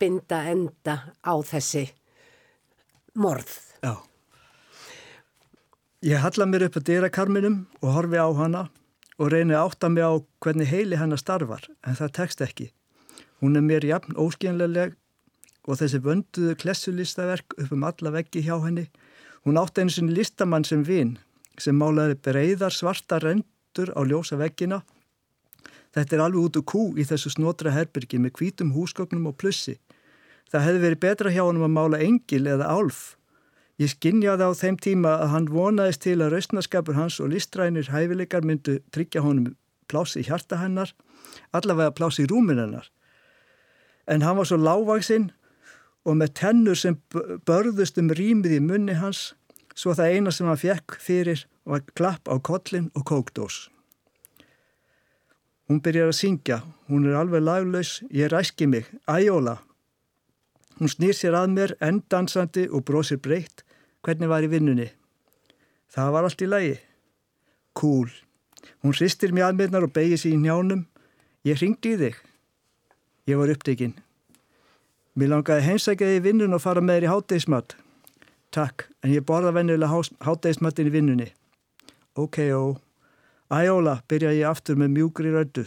binda enda á þessi morð. Já. Ég halla mér upp á dýrakarminum og horfi á hana og reyni átta mig á hvernig heili hennar starfar, en það tekst ekki. Hún er mér jafn óskynlega og þessi vönduðu klessulistaverk upp um alla veggi hjá henni. Hún átti einu sinni listamann sem vinn sem málaði breyðar svarta rendur á ljósa veggina. Þetta er alveg út úr kú í þessu snotra herbyrgi með hvítum húsgögnum og plussi. Það hefði verið betra hjá hann að mála engil eða álf. Ég skinnjaði á þeim tíma að hann vonaðist til að rausnaskapur hans og listrænir hæfileikar myndu tryggja honum plási í hjarta hennar, allavega plási í rúmin hennar. En hann var svo lágvaksinn og með tennur sem börðust um rýmið í munni hans svo það eina sem hann fekk fyrir var klapp á kollin og kókdós. Hún byrjar að syngja, hún er alveg laglaus, ég ræski mig, æjóla. Hún snýr sér að mér, endansandi og brósir breytt, hvernig var í vinnunni. Það var allt í lagi. Kúl. Hún hristir mér að mér og begir sér í njánum. Ég ringdi í þig. Ég var upptekinn. Mér langaði heimsækjaði í vinnun og fara með þér í hátdeismat. Takk, en ég borða vennilega hátdeismatin í vinnunni. Ok, ó. Æjóla, byrja ég aftur með mjúkri rödu.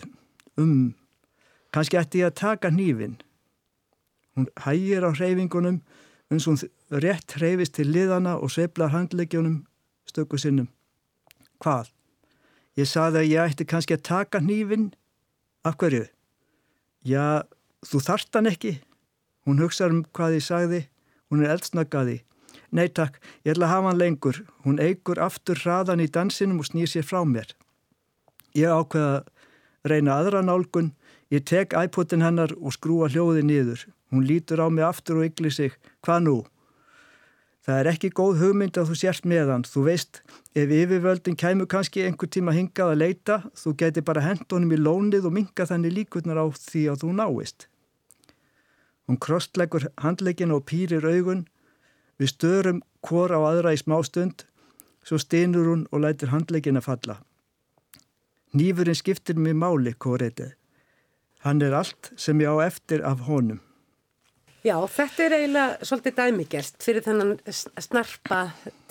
Um, kannski ætti ég að taka hnífin. Hún hægir á hreyfingunum eins og rétt hreyfist til liðana og sveiflar handleggjónum stöku sinnum. Hvað? Ég saði að ég ætti kannski að taka hnífin. Af hverju? Já, þú þart hann ekki. Hún hugsaður um hvað ég sagði, hún er eldsnöggaði. Nei takk, ég ætla að hafa hann lengur. Hún eigur aftur hraðan í dansinum og snýr sér frá mér. Ég ákveða að reyna aðra nálgun. Ég tek iPodin hennar og skrúa hljóði niður. Hún lítur á mig aftur og yggli sig. Hvað nú? Það er ekki góð hugmynd að þú sérst meðan. Þú veist, ef yfirvöldin kæmu kannski einhver tíma hingað að leita, þú geti bara hend honum í lónið og minga þannig líkurnar á því að þú náist. Hún krostleggur handlegin og pýrir augun. Við störum hvor á aðra í smá stund, svo steinur hún og lætir handlegin að falla. Nýfurinn skiptir mér máli, kóreitið. Hann er allt sem ég á eftir af honum. Já, þetta er eiginlega svolítið dæmigert fyrir þennan snarpa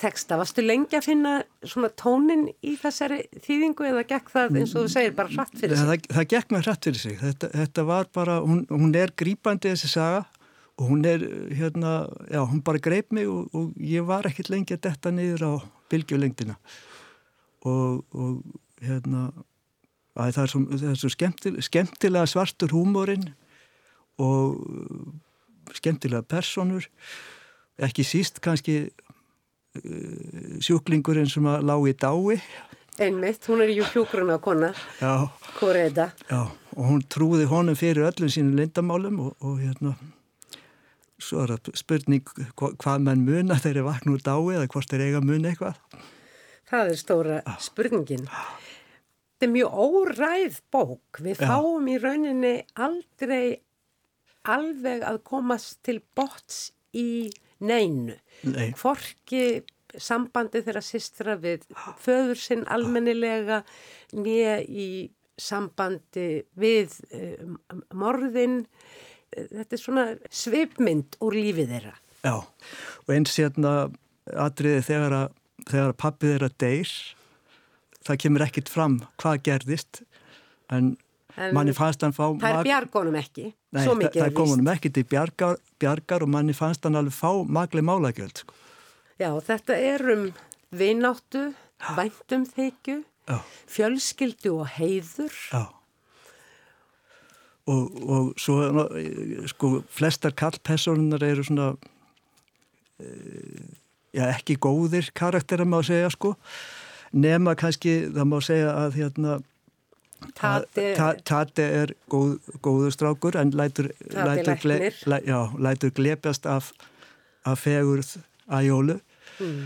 texta. Varstu lengi að finna svona tónin í þessari þýðingu eða gekk það eins og þú segir bara hratt fyrir sig? Það, það gekk með hratt fyrir sig. Þetta, þetta var bara, hún, hún er grípandi þessi saga og hún er hérna, já, hún bara greip mig og, og ég var ekkert lengi að detta niður á bylgjulengdina og, og hérna, það er svo, það er svo skemmtil, skemmtilega svartur húmórin og skemmtilega personur ekki síst kannski uh, sjúklingurinn sem að lág í dái. Einmitt, hún er ju hjókruna kona Koreda. Já, og hún trúði honum fyrir öllum sínum lindamálum og, og hérna svo er það spurning hva, hvað mann muna þegar þeir vakna úr dái eða hvort þeir eiga muna eitthvað. Það er stóra spurningin. Þetta er mjög óræð bók. Við Já. fáum í rauninni aldrei alveg að komast til bots í neinu. Nei. Hvorki sambandi þeirra sistra við föður sinn almennilega nýja í sambandi við um, morðin. Þetta er svona svipmynd úr lífið þeirra. Já, og eins hérna atriði þegar að, þegar að pappið þeirra deyr, það kemur ekkit fram hvað gerðist, en, En manni fannst hann fá... Það er bjargonum ekki, Nei, svo það, mikið það er kom víst. honum ekkit í bjargar, bjargar og manni fannst hann alveg fá magli málagjöld. Sko. Já, þetta er um vináttu, væntum þykju, Já, fjölskyldu og heiður. já. Og, og svo, ná, sko, flestar kallpersonunar eru svona, e, já, ekki góðir karakterar má segja, sko. Nema kannski, það má segja að hérna, Tati, er góð, góður strákur en lætur, lætur, gle, læ, já, lætur glepjast af, af fegurð æjólu mm,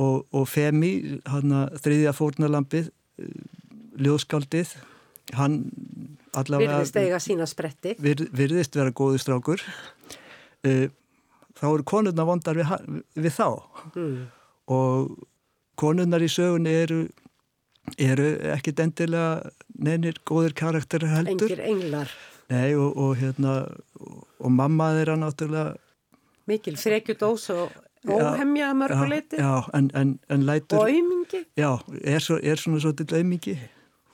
og, og Femi, hann að þriðja fórnarlampið, ljóðskaldið, hann allavega virðist eiga sína spretti. vir, virðist vera góður strákur. Uh, þá eru konurnar vondar við, við þá Mm. og konurnar í sögunni eru, eru ekkit endilega neynir góðir karakterir heldur. Engir englar, Nei, og, og hérna, og, og mamma þeirra náttúrulega mikil frekjudós og óhemja mörguleiti Já, já en, en, en lætur, og aumingi. já, er, svo, er svona svo til aumingi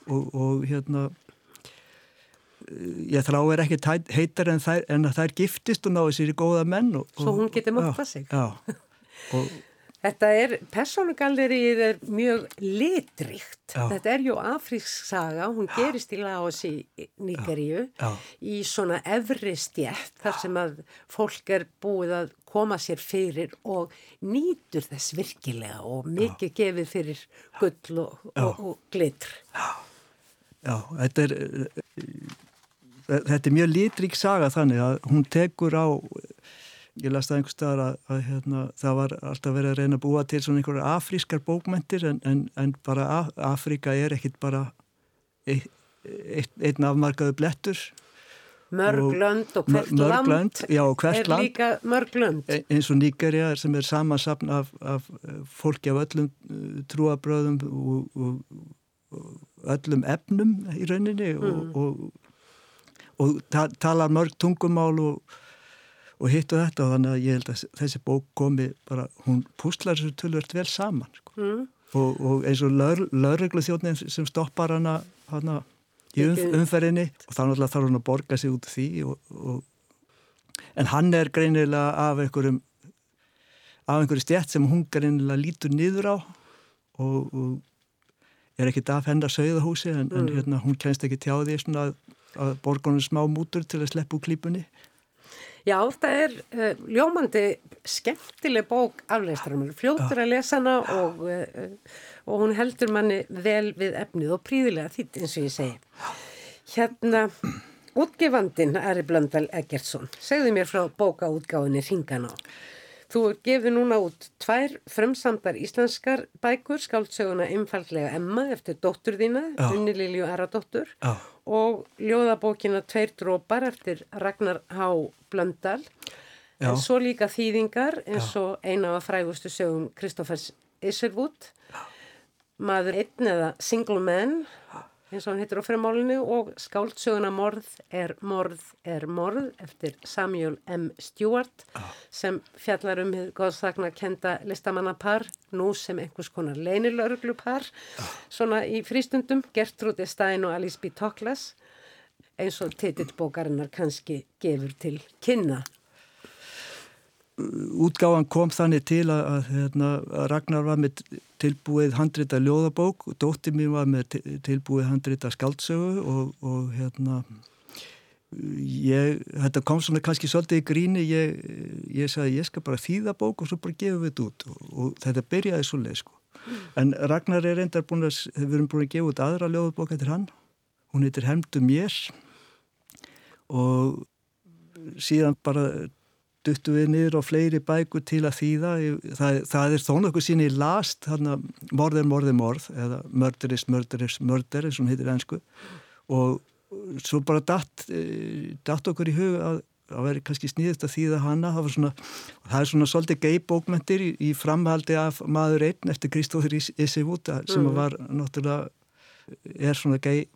og, og hérna, ég þrá er ekki heitar en, þær, en að þær giftist og náðu sér í góða menn. Og, Svo hún geti já, montað sig. Já, og Þetta er, personugallerið er mjög litríkt. Já. Þetta er jú afrísk saga, hún gerist í Laos í Níkeríu já, í svona efri stjætt þar sem að fólk er búið að koma sér fyrir og nýtur þess virkilega og mikið gefið fyrir gull og, og, og glitr. já, þetta er, eh, þetta er mjög litrík saga þannig að hún tekur á ég las það einhver staðar að, að hérna, það var alltaf verið að reyna að búa til svona einhverjar afrískar bókmentir en, en, en bara Af Afríka er ekkit bara eitt, eitt, einn afmarkaðu blettur Mörg Og og hvert mörg land lönd, já, og hvert er land. líka mörg lönd. e- eins og Nígerja sem er samansapn af, af eh, fólki af öllum eh, trúabröðum og, og, og öllum efnum í rauninni og, og, og ta talar mörg tungumál og, og hitt og þetta og þannig að ég held að þessi bók komi bara, hún púslar þessu tölvört vel saman sko. Mm. og, og eins og lauruglu þjóðnin sem stoppar hana, hana í umferðinni og þá náttúrulega þarf hún að borga sig út því og, og, en hann er greinilega af einhverjum af einhverju stjætt sem hún greinilega lítur niður á og, og er ekkit af hennar sögðahúsi en, en hérna, hún kennst ekki tjá því að, að borgunum smá mútur til að sleppu klípunni Já, það er uh, ljómandi skemmtileg bók afleistarum, fljótur að lesa hana og, uh, og hún heldur manni vel við efnið og príðilega þýtt eins og ég segi. Hérna, útgefandin Ari Blöndal Eggertsson, segðu mér frá bókaútgáfinni Ringan á. Þú gefið núna út tvær frumsamdar íslenskar bækur, skáldsöguna Einfallega Emma eftir dóttur þína. Unni Lilju Aradóttur og ljóðabókina Tveir drópar eftir Ragnar H. Blöndal. Já. En svo líka þýðingar eins og eina af frægustu sögum Kristoffers Isherwood, maður einn eða single man, eins og hann heitir á fremálinu og skáldsöguna Morð er morð er morð eftir Samuel M. Stewart sem fjallar um hið góðsakna kenda listamannapar, nú sem einhvers konar leinilörglupar, svona í frístundum, Gertrúdi Stein og Alice B. Toklas, eins og titillbókarinnar kannski gefur til kynna. útgáfan kom þannig til að, að, hérna, að Ragnar var með tilbúið handrita ljóðabók. Og dóttir mín var með til- tilbúið handrita skaldsögu og, og hérna ég, þetta kom svona kannski svolítið í gríni. Ég, ég sagði ég skal bara þýða bók og svo bara gefum við þetta út. Og, og þetta byrjaði svo leið sko en Ragnar er reyndar búin að við erum búin að gefa út aðra ljóðabók eftir hann. Hún heitir Hemdu mér. Og síðan bara duttu við niður á fleiri bækur til að þýða. Það, það er þó nokkuð sín í last, þarna morð er morð er morð, eða murder is murder is murder, eins og hún heitir ennsku. Og svo bara datt, eh, datt okkur í hug að, það verið kannski sníðist að þýða hana það, svona, það er svona svolítið gei bókmentir í, í framhaldi af maður einn eftir Kristóður Isivút sem mm. var náttúrulega er svona gei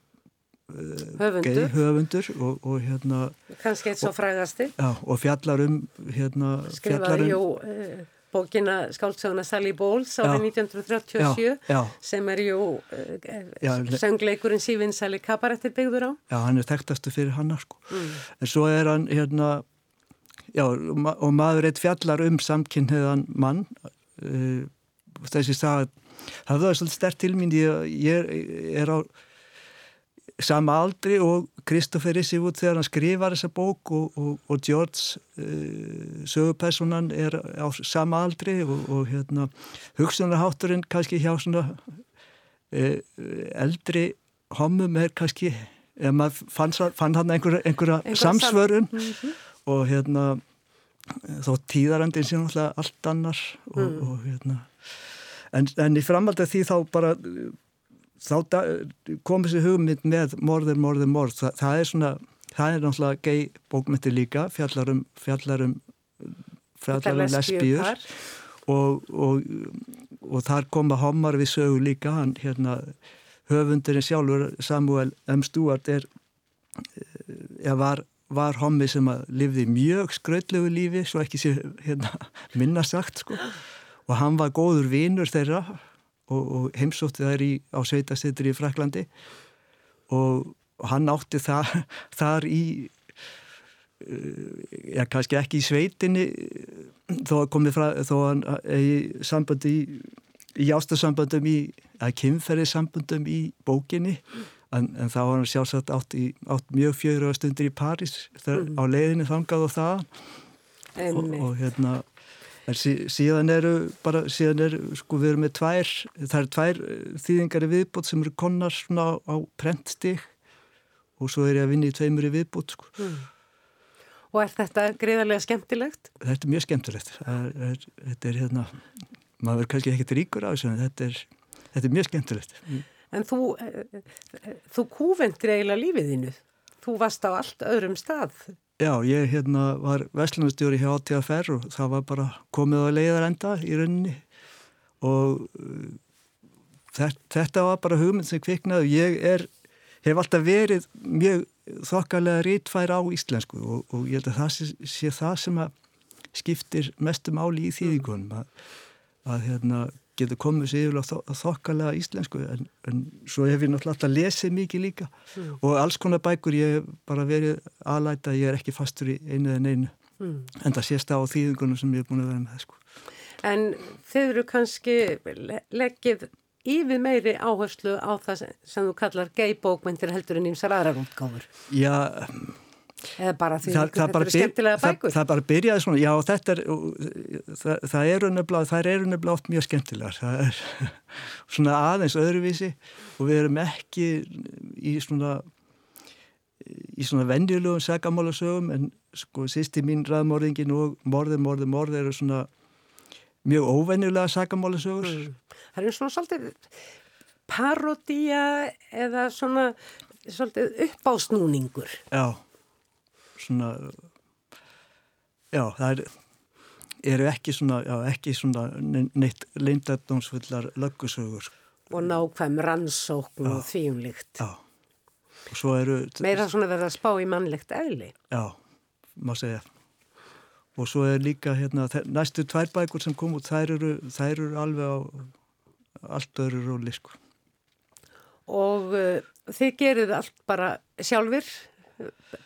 höfundur, höfundur og, og hérna kannski eitt svo frægasti. Já, og fjallar um hérna, skrifaði um, jú uh, bókina skáltsöguna Sally Bowles á 1937 já, sem er jú uh, söngleikurinn Sývin Sally Kabarettir byggður á. Já, hann er þekktastu fyrir hann sko. mm. en svo er hann hérna já, og maður eitt fjallar um samkynniðan mann uh, þessi sagði það var svolítið stert til mín ég, ég er á sama aldri og Kristoffer Isivút þegar hann skrifar þessa bók og, og, og George uh, sögupersonan er á sama aldri og, og hérna hugsunarhátturinn kannski hjá svona uh, eldri homum er kannski ef maður fann, fann hann einhverja, einhverja samsvörun sam mm -hmm. og hérna þó tíðarandin sé náttúrulega allt annar mm. og hérna en, en í framhald af því þá bara þá kom þessi hugmynd með morður, morður, morð Þa, það er svona, það er náttúrulega gei bókmyndir líka, fjallarum fjallarum, fjallarum lesbíur og, og, og þar koma homar við sögu líka hann hérna höfundurinn sjálfur Samuel M. Stewart er ja, var, var hommi sem að lifði mjög skröldlegu lífi svo ekki sé hérna, minna sagt sko. Og hann var góður vinur þeirra og, og heimsótti þær í, á sveitastettur í Fraklandi og, hann átti það, þar í uh, já kannski ekki í sveitinni þó komið frá þó hann í sambandi í, í ástasambandum í að kynferðisambandum í bókinni. En, en þá var hann sjálfsagt átt, í, átt mjög fjögur stundir í París þar, mm. á leiðinu þangað og það og, og hérna En sí, síðan eru bara, síðan eru, sko við erum með tvær, það eru tvær eh, þýðingar í viðbót sem eru konnar svona á, prentstík og svo er ég að vinna í tveimur í viðbót, sko. Mm. Og er þetta greiðarlega skemmtilegt? Þetta er mjög skemmtilegt. Er, er, þetta er hérna, maður verður kannski ekkert ríkur á þessu, en þetta er, þetta er mjög skemmtilegt. Mm. En þú, eh, þú kúvendir eiginlega lífið þínu. Þú varst á allt öðrum stað. Já, ég hérna var vestlunarstjóri hjá ATFR og það var bara komið á leiðarenda í rauninni og uh, þetta var bara hugmynd sem kviknaði. Ég er, hef alltaf verið mjög þokkalega rítfær á íslensku og, og ég held að það sé, sé það sem skiptir mestu máli í þýðingunum að, að hérna getur komið sér yfirlega þokkalega íslensku en, en svo hef ég náttúrulega alltaf lesið mikið líka mm. og alls konar bækur ég hef bara verið aðlæta ég er ekki fastur í einu en einu mm. en það sést á þýðingunum sem ég hef búin að vera með sko. En þeir eru kannski leggið yfir meiri áherslu á það sem þú kallar geibókmyndir heldur en ímsar aðra útgáfur Já eða bara því það, þetta eru skemmtilega bækur það, það bara byrjaði svona, já þetta er það, það eru nefnilega það eru nefnilega oft mjög skemmtilegar. Það er svona aðeins öðruvísi og við erum ekki í svona í svona venjulugum sagamálasögum en sko sýsti mín ræðmorðingin og morði, morði, morði eru svona mjög óvenjulega sagamálasögur mm. Það eru svona svolítið parodía eða svona svolítið uppásnúningur Já svona já, það er, eru ekki svona, já, ekki svona neitt leindardómsfullar löggusögur. Og nákvæm rannsókn og þvíumlikt. Já, og svo eru... Meira svona verða að spá í mannlegt eðli. Já, má segja. Og svo er líka hérna, næstu tvær bækur sem kom út, þær eru, þær eru alveg á allt öðru róli, sko. Og uh, þið gerir allt bara sjálfur?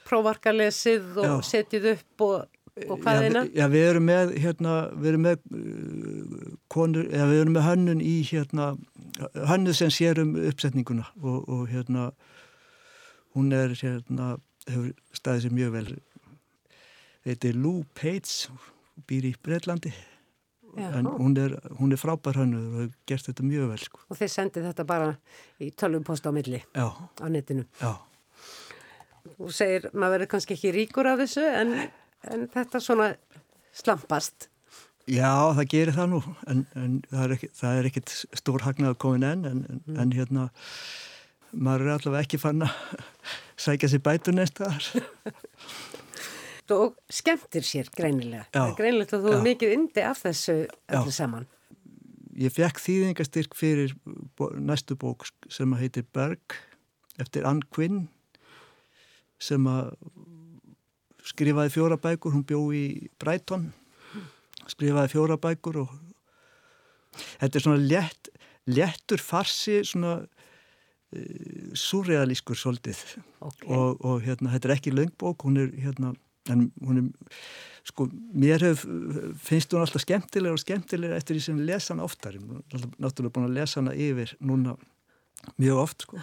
Prófarkalesið og já. setið upp og, og hvaðina? Já, já, við erum með hérna, við erum með uh, konur, já, við erum með hönnun í hérna, hönnuð sem sér um uppsetninguna og, og hérna hún er hérna, hefur staðið sér mjög vel þetta er Lou Pates býr í Breitlandi Já. en hún er, hún er frábær hönnuður og hefur gert þetta mjög vel sko. og þeir sendið þetta bara í tölvumpost á milli Já. á netinu Já Þú segir, maður verður kannski ekki ríkur af þessu en, en þetta svona slampast. Já, það gerir það nú en, en það er ekkit stór hagnað að koma inn en, mm. en hérna maður er allavega ekki fann að sækja sér bætu næsta þar. og skemmtir sér greinilega. Já. Að þú er mikið indi af þessu öllu saman. Ég fekk þýðingastyrk fyrir næstu bók sem heitir Berg eftir Ann Quinn sem að skrifaði fjóra bækur, hún bjó í Brighton skrifaði fjóra bækur og þetta er svona létt, léttur farsi svona uh, surrealískur svolítið. Ok. og, og hérna, þetta er ekki löngbók, hún er hérna, en hún er sko, mér hef, finnst hún alltaf skemmtilega og skemmtilega eftir því sem lesa hana oftar, ég er náttúrulega búin að lesa hana yfir núna mjög oft sko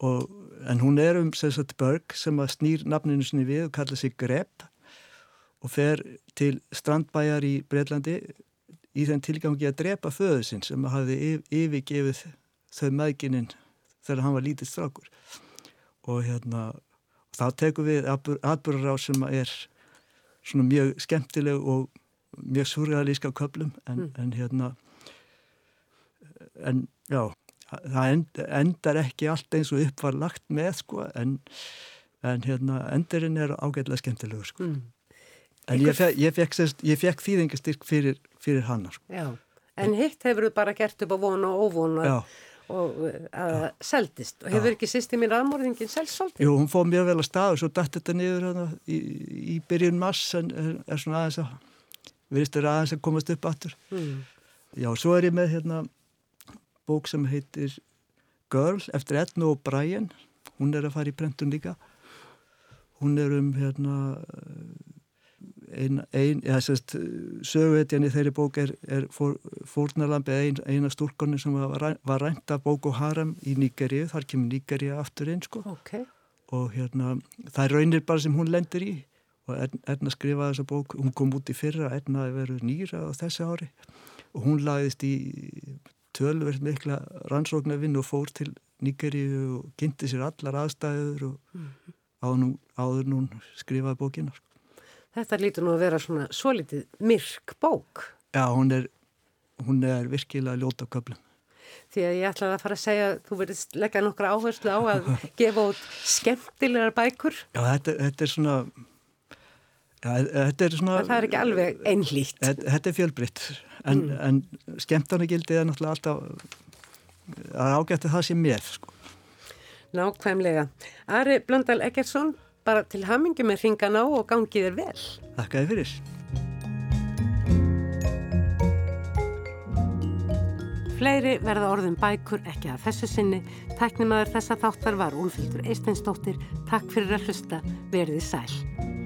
og, en hún er um sem sagt Berg sem að snýr nafninu sinni við og kalla sig Greb og fer til strandbæjar í Breitlandi í þenn tilgangi að drepa föðu sinn sem hafði yf, yfirgefið þau maðgininn þegar hann var lítið strákur. Og hérna þá tekum við atbyrgar á sem er svona mjög skemmtileg og mjög surrealíska köplum en, en hérna en já það end, endar ekki allt eins og upp var lagt með sko en, en hérna endurinn er ágætlega skemmtilegur sko Mm. en ég fekk, ég fekk, fekk þýðingastyrk fyrir, fyrir hana sko Já. En hitt hefur þú bara gert upp á von og óvon og, já, og uh, að það seldist. Og hefur ekki sýsti mín aðmórðingin selst svolítið? jú, hún fóð mjög vel að stað og svo dætt þetta niður hana, í, í byrjun mass en er, er svona aðeins að virðist er aðeins að komast upp aftur Mm. Já, svo er ég með hérna bók sem heitir Girl eftir Edna og Brian hún er að fara í brentun líka. Hún er um hérna ein, ein ja, söguhetjan í þeirri bók er, er fór, fórnalambi ein, eina stúrkonni sem var, var rænt af Boko Haram í Nígeríu, þar kemur Nígeríu aftur inn sko. Ok. og hérna það er raunir bara sem hún lendir í. Og Edna skrifaði þessa bók. Hún kom út í fyrra, Edna hefur verið nýra á þessu ári. Og hún lagðist í tölverð mikla rannsóknarvinn og fór til Nígeríu og kynnti sér allar aðstæður og áður, nú, áður nú hún skrifaði bókina sko. Þetta lítur nú að vera svona svolítið myrk bók. Já, hún er, hún er virkilega ljóta köplum. Því að ég ætlaði að fara að segja þú verðist leggja nokkra áherslu á að gefa út skemmtilegar bækur. Já, þetta, þetta er svona já, þetta er svona það er ekki alveg einlít. Þetta, þetta er fjölbritt en, en skemmtarnagildið er náttúrulega alltaf að það sé með sko. Nákvæmlega. Ari Blöndal Eggertsson, bara til hamingi með ringan á og gangið er vel. Þakka þið fyrir. Fleiri verða orðum bækur ekki að þessu sinni. Tæknimaður þessa þáttar var Úlfildur Eisteinsdóttir. Takk fyrir að hlusta. Verðið sæl.